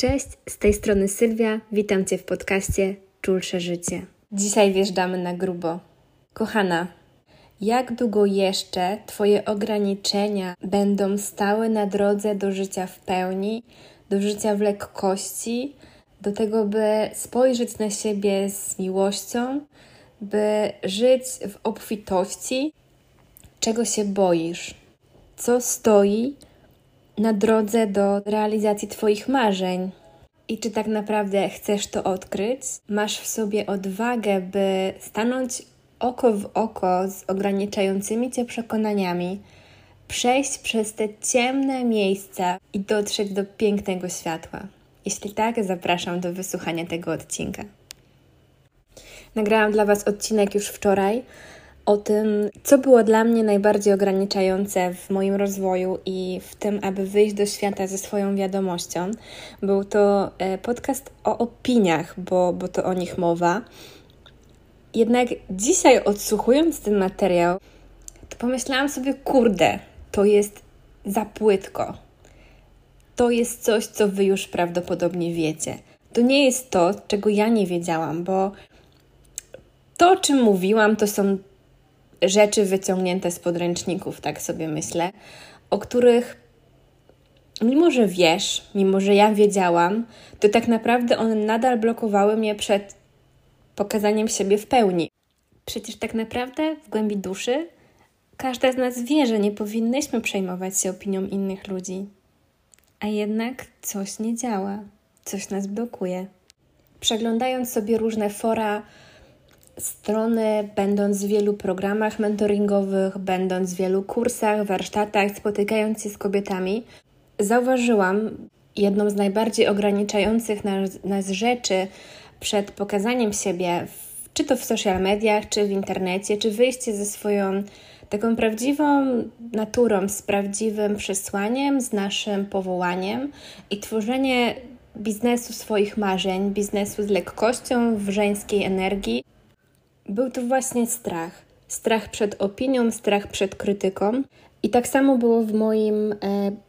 Cześć, z tej strony Sylwia. Witam Cię w podcaście Czulsze Życie. Dzisiaj wjeżdżamy na grubo. Kochana, jak długo jeszcze Twoje ograniczenia będą stały na drodze do życia w pełni, do życia w lekkości, do tego, by spojrzeć na siebie z miłością, by żyć w obfitości? Czego się boisz? Co stoi na drodze do realizacji Twoich marzeń? I czy tak naprawdę chcesz to odkryć? Masz w sobie odwagę, by stanąć oko w oko z ograniczającymi Cię przekonaniami, przejść przez te ciemne miejsca i dotrzeć do pięknego światła. Jeśli tak, zapraszam do wysłuchania tego odcinka. Nagrałam dla Was odcinek już wczoraj o tym, co było dla mnie najbardziej ograniczające w moim rozwoju i w tym, aby wyjść do świata ze swoją wiadomością. Był to e, podcast o opiniach, bo, bo to o nich mowa. Jednak dzisiaj, odsłuchując ten materiał, to pomyślałam sobie, kurde, to jest za płytko. To jest coś, co Wy już prawdopodobnie wiecie. To nie jest to, czego ja nie wiedziałam, bo to, o czym mówiłam, to są rzeczy wyciągnięte z podręczników, tak sobie myślę, o których mimo, że wiesz, mimo, że ja wiedziałam, to tak naprawdę one nadal blokowały mnie przed pokazaniem siebie w pełni. Przecież tak naprawdę w głębi duszy każda z nas wie, że nie powinnyśmy przejmować się opinią innych ludzi. A jednak coś nie działa, coś nas blokuje. Przeglądając sobie różne fora, strony, będąc w wielu programach mentoringowych, będąc w wielu kursach, warsztatach, spotykając się z kobietami, zauważyłam jedną z najbardziej ograniczających nas, nas rzeczy przed pokazaniem siebie, w, czy to w social mediach, czy w internecie, czy wyjście ze swoją taką prawdziwą naturą, z prawdziwym przesłaniem, z naszym powołaniem i tworzenie biznesu swoich marzeń, biznesu z lekkością, w żeńskiej energii. Był to właśnie strach. Strach przed opinią, strach przed krytyką. I tak samo było w moim, e,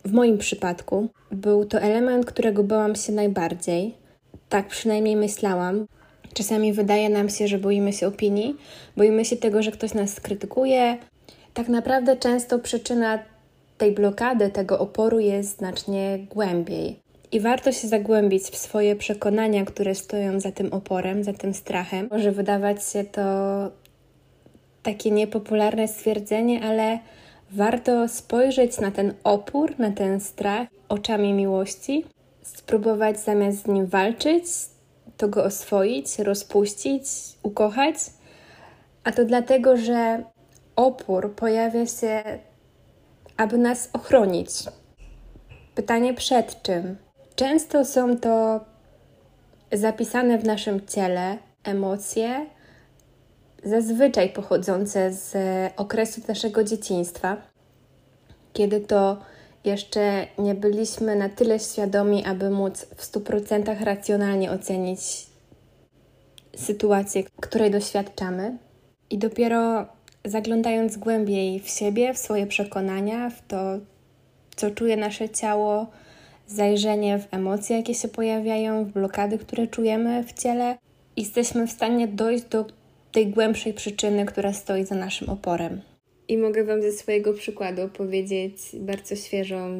w moim przypadku. Był to element, którego bałam się najbardziej. Tak przynajmniej myślałam. Czasami wydaje nam się, że boimy się opinii, boimy się tego, że ktoś nas skrytykuje. Tak naprawdę często przyczyna tej blokady, tego oporu jest znacznie głębiej. I warto się zagłębić w swoje przekonania, które stoją za tym oporem, za tym strachem. Może wydawać się to takie niepopularne stwierdzenie, ale warto spojrzeć na ten opór, na ten strach oczami miłości, spróbować zamiast z nim walczyć, to go oswoić, rozpuścić, ukochać. A to dlatego, że opór pojawia się, aby nas ochronić. Pytanie przed czym? Często są to zapisane w naszym ciele emocje, zazwyczaj pochodzące z okresu naszego dzieciństwa, kiedy to jeszcze nie byliśmy na tyle świadomi, aby móc w 100% racjonalnie ocenić sytuację, której doświadczamy. I dopiero zaglądając głębiej w siebie, w swoje przekonania, w to, co czuje nasze ciało, zajrzenie w emocje, jakie się pojawiają, w blokady, które czujemy w ciele, jesteśmy w stanie dojść do tej głębszej przyczyny, która stoi za naszym oporem. I mogę Wam ze swojego przykładu powiedzieć bardzo świeżą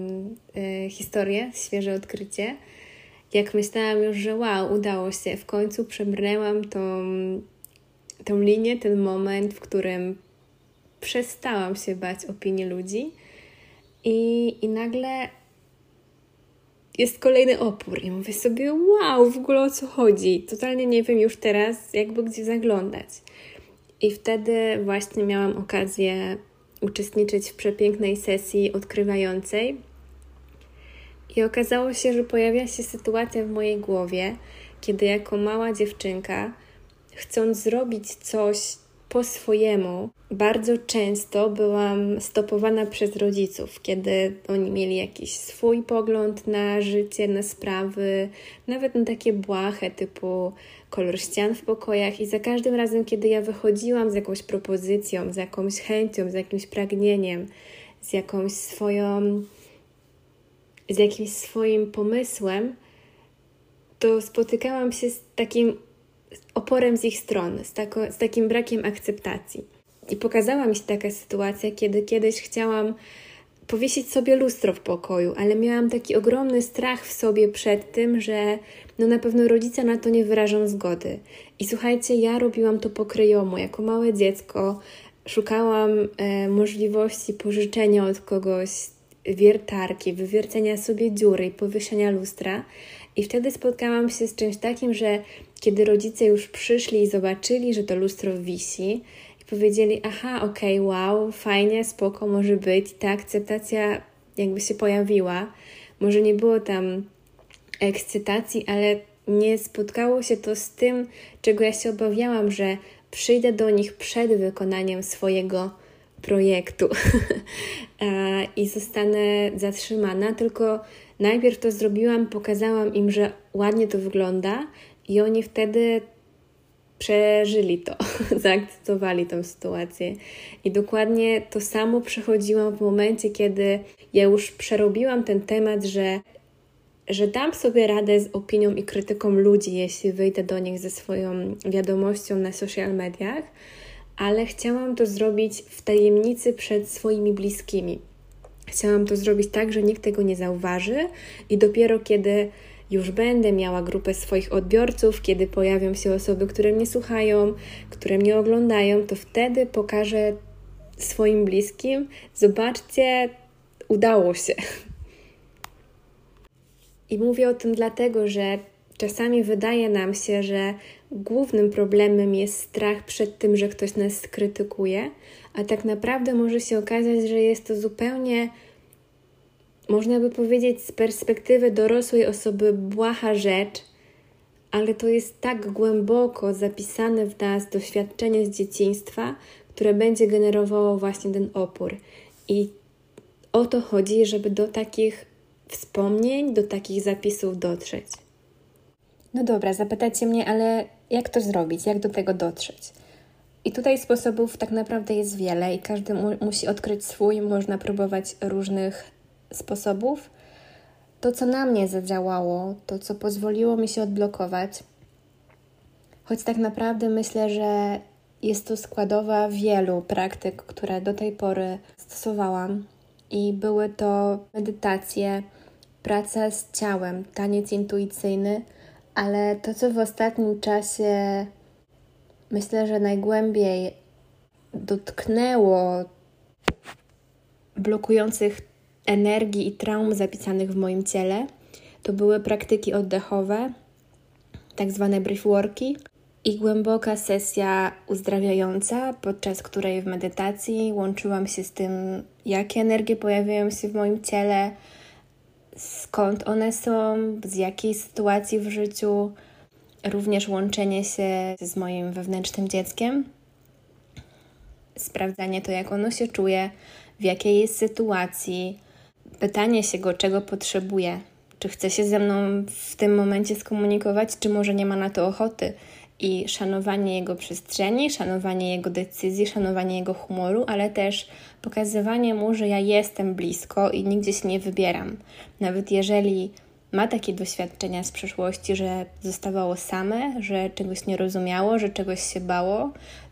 y, historię, świeże odkrycie. Jak myślałam już, że wow, udało się, w końcu przebrnęłam tą, tą linię, ten moment, w którym przestałam się bać opinii ludzi i, i nagle jest kolejny opór i mówię sobie, wow, w ogóle o co chodzi? Totalnie nie wiem już teraz, jakby gdzie zaglądać. I wtedy właśnie miałam okazję uczestniczyć w przepięknej sesji odkrywającej. I okazało się, że pojawia się sytuacja w mojej głowie, kiedy jako mała dziewczynka, chcąc zrobić coś, po swojemu. Bardzo często byłam stopowana przez rodziców, kiedy oni mieli jakiś swój pogląd na życie, na sprawy, nawet na takie błahe typu kolor ścian w pokojach. I za każdym razem, kiedy ja wychodziłam z jakąś propozycją, z jakąś chęcią, z jakimś pragnieniem, z jakąś swoją, z jakimś swoim pomysłem, to spotykałam się z takim oporem z ich strony, z, tako, z takim brakiem akceptacji. I pokazała mi się taka sytuacja, kiedy kiedyś chciałam powiesić sobie lustro w pokoju, ale miałam taki ogromny strach w sobie przed tym, że no na pewno rodzice na to nie wyrażą zgody. I słuchajcie, ja robiłam to pokryjomu. Jako małe dziecko szukałam e, możliwości pożyczenia od kogoś wiertarki, wywiercenia sobie dziury i powieszenia lustra. I wtedy spotkałam się z czymś takim, że kiedy rodzice już przyszli i zobaczyli, że to lustro wisi, i powiedzieli: Aha, okej, okay, wow, fajnie, spoko, może być. Ta akceptacja jakby się pojawiła. Może nie było tam ekscytacji, ale nie spotkało się to z tym, czego ja się obawiałam, że przyjdę do nich przed wykonaniem swojego projektu i zostanę zatrzymana, tylko najpierw to zrobiłam, pokazałam im, że ładnie to wygląda i oni wtedy przeżyli to, zaakceptowali tą sytuację. I dokładnie to samo przechodziłam w momencie, kiedy ja już przerobiłam ten temat, że, że dam sobie radę z opinią i krytyką ludzi, jeśli wyjdę do nich ze swoją wiadomością na social mediach, ale chciałam to zrobić w tajemnicy przed swoimi bliskimi. Chciałam to zrobić tak, że nikt tego nie zauważy i dopiero kiedy już będę miała grupę swoich odbiorców, kiedy pojawią się osoby, które mnie słuchają, które mnie oglądają, to wtedy pokażę swoim bliskim: zobaczcie, udało się. I mówię o tym dlatego, że czasami wydaje nam się, że głównym problemem jest strach przed tym, że ktoś nas skrytykuje, a tak naprawdę może się okazać, że jest to zupełnie można by powiedzieć z perspektywy dorosłej osoby błaha rzecz, ale to jest tak głęboko zapisane w nas doświadczenie z dzieciństwa, które będzie generowało właśnie ten opór. I o to chodzi, żeby do takich wspomnień, do takich zapisów dotrzeć. No dobra, zapytacie mnie, ale jak to zrobić? Jak do tego dotrzeć? I tutaj sposobów tak naprawdę jest wiele i każdy mu musi odkryć swój. Można próbować różnych sposobów, to co na mnie zadziałało, to co pozwoliło mi się odblokować, choć tak naprawdę myślę, że jest to składowa wielu praktyk, które do tej pory stosowałam, i były to medytacje, praca z ciałem, taniec intuicyjny, ale to, co w ostatnim czasie myślę, że najgłębiej dotknęło blokujących energii i traum zapisanych w moim ciele. To były praktyki oddechowe, tak zwane briefworki i głęboka sesja uzdrawiająca, podczas której w medytacji łączyłam się z tym, jakie energie pojawiają się w moim ciele, skąd one są, z jakiej sytuacji w życiu, również łączenie się z moim wewnętrznym dzieckiem, sprawdzanie to, jak ono się czuje, w jakiej jest sytuacji pytanie się go, czego potrzebuje, czy chce się ze mną w tym momencie skomunikować, czy może nie ma na to ochoty. I szanowanie jego przestrzeni, szanowanie jego decyzji, szanowanie jego humoru, ale też pokazywanie mu, że ja jestem blisko i nigdzie się nie wybieram. Nawet jeżeli ma takie doświadczenia z przeszłości, że zostawało same, że czegoś nie rozumiało, że czegoś się bało,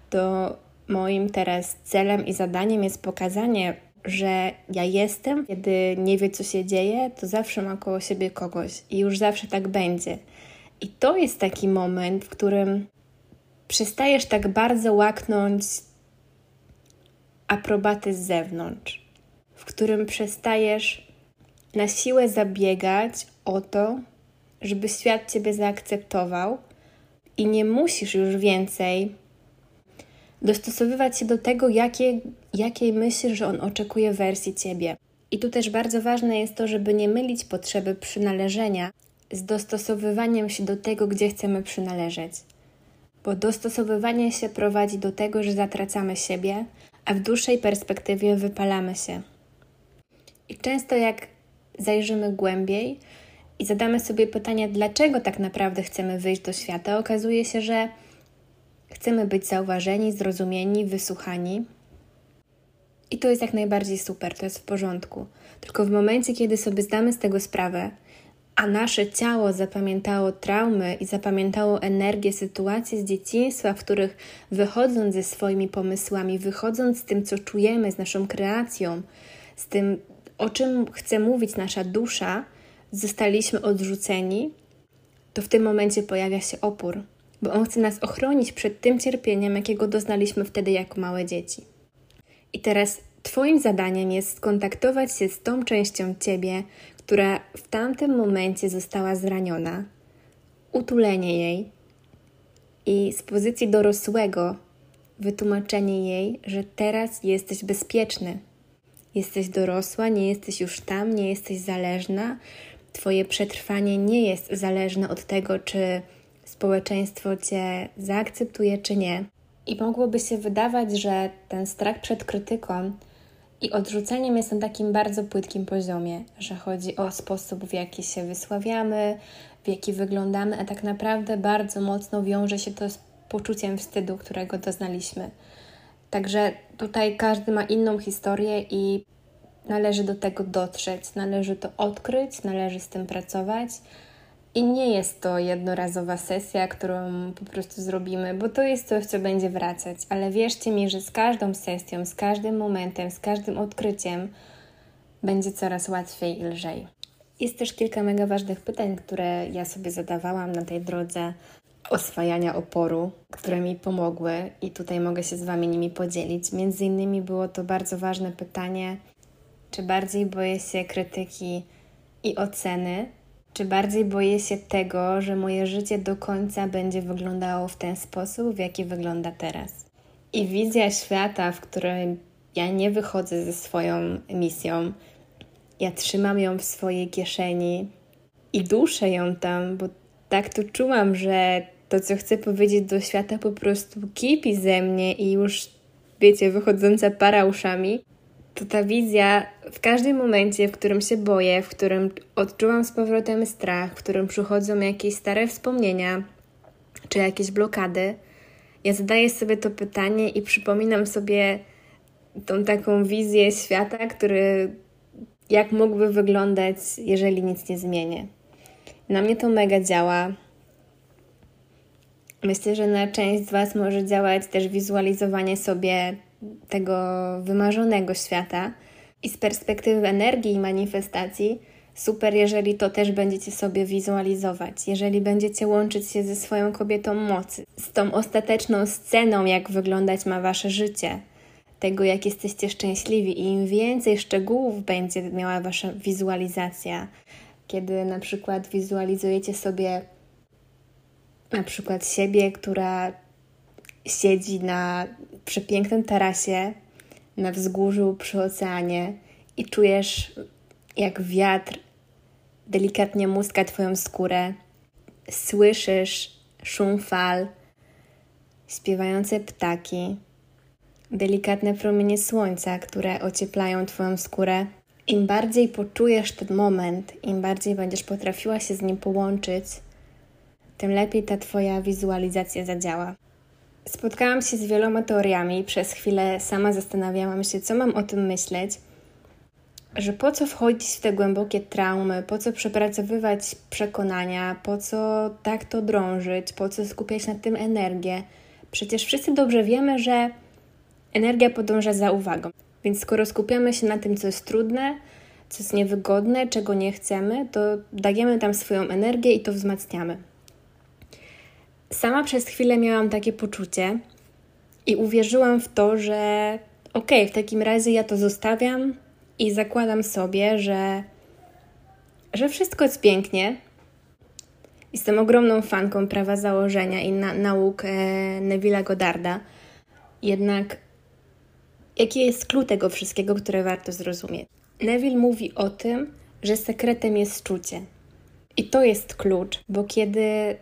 to moim teraz celem i zadaniem jest pokazanie że ja jestem, kiedy nie wie, co się dzieje, to zawsze ma koło siebie kogoś i już zawsze tak będzie. I to jest taki moment, w którym przestajesz tak bardzo łaknąć aprobaty z zewnątrz, w którym przestajesz na siłę zabiegać o to, żeby świat Ciebie zaakceptował i nie musisz już więcej dostosowywać się do tego, jakie, jakiej myślisz, że on oczekuje wersji ciebie. I tu też bardzo ważne jest to, żeby nie mylić potrzeby przynależenia z dostosowywaniem się do tego, gdzie chcemy przynależeć. Bo dostosowywanie się prowadzi do tego, że zatracamy siebie, a w dłuższej perspektywie wypalamy się. I często jak zajrzymy głębiej i zadamy sobie pytanie, dlaczego tak naprawdę chcemy wyjść do świata, okazuje się, że Chcemy być zauważeni, zrozumieni, wysłuchani. I to jest jak najbardziej super, to jest w porządku. Tylko w momencie, kiedy sobie zdamy z tego sprawę, a nasze ciało zapamiętało traumy i zapamiętało energię sytuacji z dzieciństwa, w których wychodząc ze swoimi pomysłami, wychodząc z tym, co czujemy, z naszą kreacją, z tym, o czym chce mówić nasza dusza, zostaliśmy odrzuceni, to w tym momencie pojawia się opór, bo on chce nas ochronić przed tym cierpieniem, jakiego doznaliśmy wtedy jako małe dzieci. I teraz Twoim zadaniem jest skontaktować się z tą częścią Ciebie, która w tamtym momencie została zraniona, utulenie jej i z pozycji dorosłego wytłumaczenie jej, że teraz jesteś bezpieczny. Jesteś dorosła, nie jesteś już tam, nie jesteś zależna. Twoje przetrwanie nie jest zależne od tego, czy społeczeństwo cię zaakceptuje, czy nie. I mogłoby się wydawać, że ten strach przed krytyką i odrzuceniem jest na takim bardzo płytkim poziomie, że chodzi o sposób, w jaki się wysławiamy, w jaki wyglądamy, a tak naprawdę bardzo mocno wiąże się to z poczuciem wstydu, którego doznaliśmy. Także tutaj każdy ma inną historię i należy do tego dotrzeć, należy to odkryć, należy z tym pracować. I nie jest to jednorazowa sesja, którą po prostu zrobimy, bo to jest coś, co będzie wracać. Ale wierzcie mi, że z każdą sesją, z każdym momentem, z każdym odkryciem będzie coraz łatwiej i lżej. Jest też kilka mega ważnych pytań, które ja sobie zadawałam na tej drodze oswajania oporu, które mi pomogły i tutaj mogę się z Wami nimi podzielić. Między innymi było to bardzo ważne pytanie, czy bardziej boję się krytyki i oceny, czy bardziej boję się tego, że moje życie do końca będzie wyglądało w ten sposób, w jaki wygląda teraz. I wizja świata, w którym ja nie wychodzę ze swoją misją, ja trzymam ją w swojej kieszeni i duszę ją tam, bo tak to czułam, że to, co chcę powiedzieć do świata, po prostu kipi ze mnie i już, wiecie, wychodząca para uszami to ta wizja w każdym momencie, w którym się boję, w którym odczuwam z powrotem strach, w którym przychodzą jakieś stare wspomnienia czy jakieś blokady, ja zadaję sobie to pytanie i przypominam sobie tą taką wizję świata, który jak mógłby wyglądać, jeżeli nic nie zmienię. Na mnie to mega działa. Myślę, że na część z Was może działać też wizualizowanie sobie tego wymarzonego świata. I z perspektywy energii i manifestacji, super, jeżeli to też będziecie sobie wizualizować, jeżeli będziecie łączyć się ze swoją kobietą mocy, z tą ostateczną sceną, jak wyglądać ma wasze życie, tego, jak jesteście szczęśliwi, i im więcej szczegółów będzie miała wasza wizualizacja, kiedy na przykład wizualizujecie sobie na przykład siebie, która siedzi na przepięknym tarasie, na wzgórzu przy oceanie i czujesz, jak wiatr delikatnie muska Twoją skórę. Słyszysz szum fal, śpiewające ptaki, delikatne promienie słońca, które ocieplają Twoją skórę. Im bardziej poczujesz ten moment, im bardziej będziesz potrafiła się z nim połączyć, tym lepiej ta Twoja wizualizacja zadziała. Spotkałam się z wieloma teoriami przez chwilę sama zastanawiałam się, co mam o tym myśleć, że po co wchodzić w te głębokie traumy, po co przepracowywać przekonania, po co tak to drążyć, po co skupiać na tym energię. Przecież wszyscy dobrze wiemy, że energia podąża za uwagą. Więc skoro skupiamy się na tym, co jest trudne, co jest niewygodne, czego nie chcemy, to dajemy tam swoją energię i to wzmacniamy. Sama przez chwilę miałam takie poczucie i uwierzyłam w to, że okej, okay, w takim razie ja to zostawiam i zakładam sobie, że, że wszystko jest pięknie. Jestem ogromną fanką prawa założenia i na, nauk e, Neville'a Godarda. Jednak jaki jest klucz tego wszystkiego, które warto zrozumieć? Neville mówi o tym, że sekretem jest czucie. I to jest klucz, bo kiedy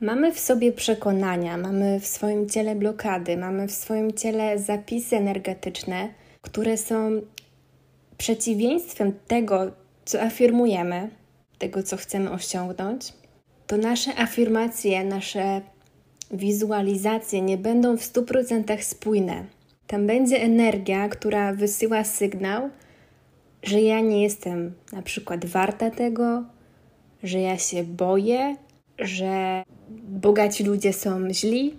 Mamy w sobie przekonania, mamy w swoim ciele blokady, mamy w swoim ciele zapisy energetyczne, które są przeciwieństwem tego, co afirmujemy, tego, co chcemy osiągnąć. To nasze afirmacje, nasze wizualizacje nie będą w 100% spójne. Tam będzie energia, która wysyła sygnał, że ja nie jestem na przykład warta tego, że ja się boję, że bogaci ludzie są źli,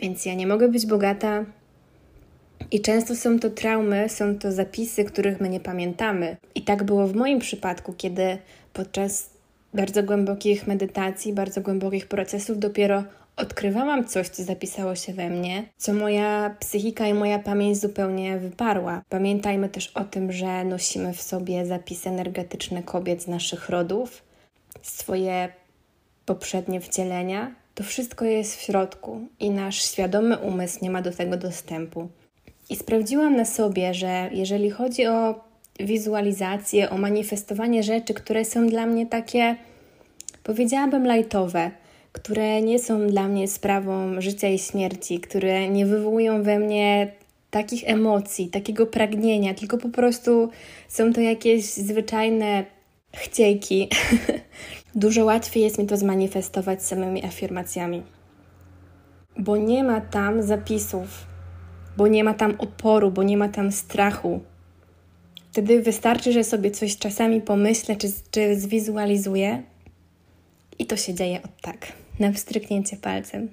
więc ja nie mogę być bogata. I często są to traumy, są to zapisy, których my nie pamiętamy. I tak było w moim przypadku, kiedy podczas bardzo głębokich medytacji, bardzo głębokich procesów dopiero odkrywałam coś, co zapisało się we mnie, co moja psychika i moja pamięć zupełnie wyparła. Pamiętajmy też o tym, że nosimy w sobie zapisy energetyczne kobiet z naszych rodów, swoje poprzednie wcielenia. To wszystko jest w środku i nasz świadomy umysł nie ma do tego dostępu. I sprawdziłam na sobie, że jeżeli chodzi o wizualizację, o manifestowanie rzeczy, które są dla mnie takie, powiedziałabym, lajtowe, które nie są dla mnie sprawą życia i śmierci, które nie wywołują we mnie takich emocji, takiego pragnienia, tylko po prostu są to jakieś zwyczajne chciejki. Dużo łatwiej jest mi to zmanifestować samymi afirmacjami, bo nie ma tam zapisów, bo nie ma tam oporu, bo nie ma tam strachu. Wtedy wystarczy, że sobie coś czasami pomyślę czy, czy zwizualizuję i to się dzieje od tak, na wstryknięcie palcem.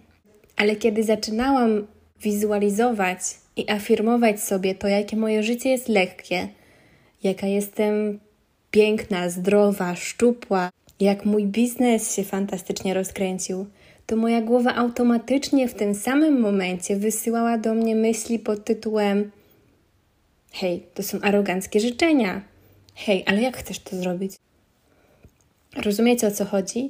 Ale kiedy zaczynałam wizualizować i afirmować sobie to, jakie moje życie jest lekkie, jaka jestem piękna, zdrowa, szczupła, jak mój biznes się fantastycznie rozkręcił, to moja głowa automatycznie w tym samym momencie wysyłała do mnie myśli pod tytułem: Hej, to są aroganckie życzenia. Hej, ale jak chcesz to zrobić? Rozumiecie o co chodzi?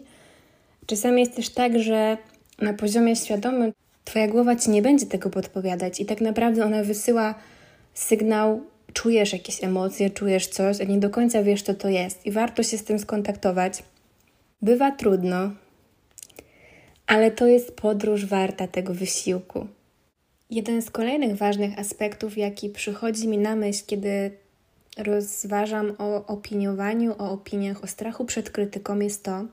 Czasami jest też tak, że na poziomie świadomym Twoja głowa ci nie będzie tego podpowiadać i tak naprawdę ona wysyła sygnał, czujesz jakieś emocje, czujesz coś, a nie do końca wiesz, co to jest i warto się z tym skontaktować. Bywa trudno, ale to jest podróż warta tego wysiłku. Jeden z kolejnych ważnych aspektów, jaki przychodzi mi na myśl, kiedy rozważam o opiniowaniu, o opiniach, o strachu przed krytyką, jest to,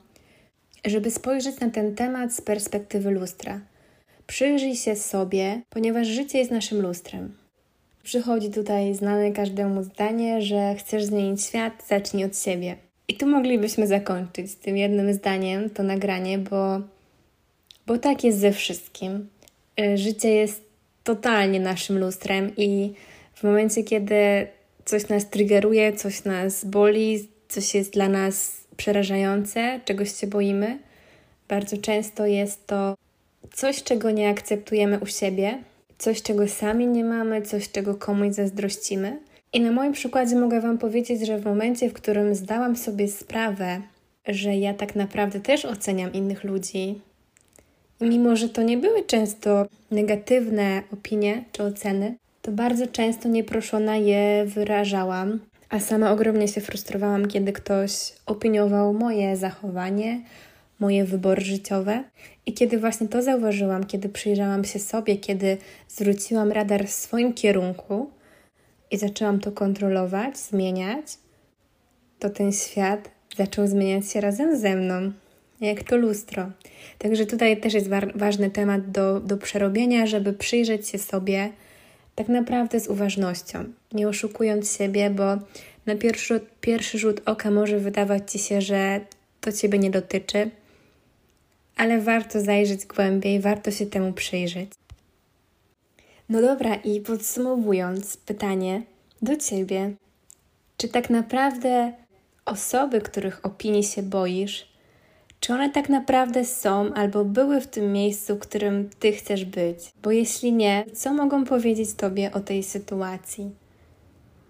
żeby spojrzeć na ten temat z perspektywy lustra. Przyjrzyj się sobie, ponieważ życie jest naszym lustrem. Przychodzi tutaj znane każdemu zdanie, że chcesz zmienić świat, zacznij od siebie. I tu moglibyśmy zakończyć tym jednym zdaniem to nagranie, bo, bo tak jest ze wszystkim. Y, życie jest totalnie naszym lustrem i w momencie, kiedy coś nas triggeruje, coś nas boli, coś jest dla nas przerażające, czegoś się boimy, bardzo często jest to coś, czego nie akceptujemy u siebie, coś, czego sami nie mamy, coś, czego komuś zazdrościmy. I na moim przykładzie mogę Wam powiedzieć, że w momencie, w którym zdałam sobie sprawę, że ja tak naprawdę też oceniam innych ludzi, mimo że to nie były często negatywne opinie czy oceny, to bardzo często nieproszona je wyrażałam, a sama ogromnie się frustrowałam, kiedy ktoś opiniował moje zachowanie, moje wybory życiowe. I kiedy właśnie to zauważyłam, kiedy przyjrzałam się sobie, kiedy zwróciłam radar w swoim kierunku i zaczęłam to kontrolować, zmieniać, to ten świat zaczął zmieniać się razem ze mną, jak to lustro. Także tutaj też jest wa ważny temat do, do przerobienia, żeby przyjrzeć się sobie tak naprawdę z uważnością, nie oszukując siebie, bo na pierwszy, pierwszy rzut oka może wydawać ci się, że to ciebie nie dotyczy, ale warto zajrzeć głębiej, warto się temu przyjrzeć. No dobra, i podsumowując, pytanie do ciebie: czy tak naprawdę osoby, których opinii się boisz, czy one tak naprawdę są albo były w tym miejscu, w którym ty chcesz być? Bo jeśli nie, co mogą powiedzieć tobie o tej sytuacji?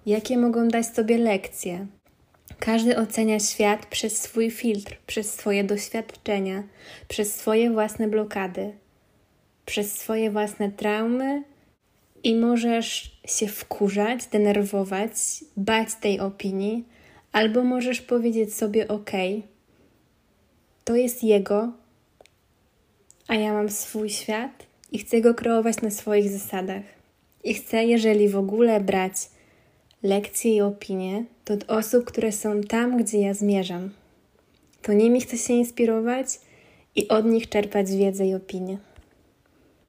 Jakie mogą dać tobie lekcje? Każdy ocenia świat przez swój filtr, przez swoje doświadczenia, przez swoje własne blokady, przez swoje własne traumy i możesz się wkurzać, denerwować, bać tej opinii, albo możesz powiedzieć sobie: OK, to jest jego, a ja mam swój świat i chcę go kreować na swoich zasadach. I chcę, jeżeli w ogóle brać lekcje i opinie, to od osób, które są tam, gdzie ja zmierzam. To nimi chcę się inspirować i od nich czerpać wiedzę i opinie.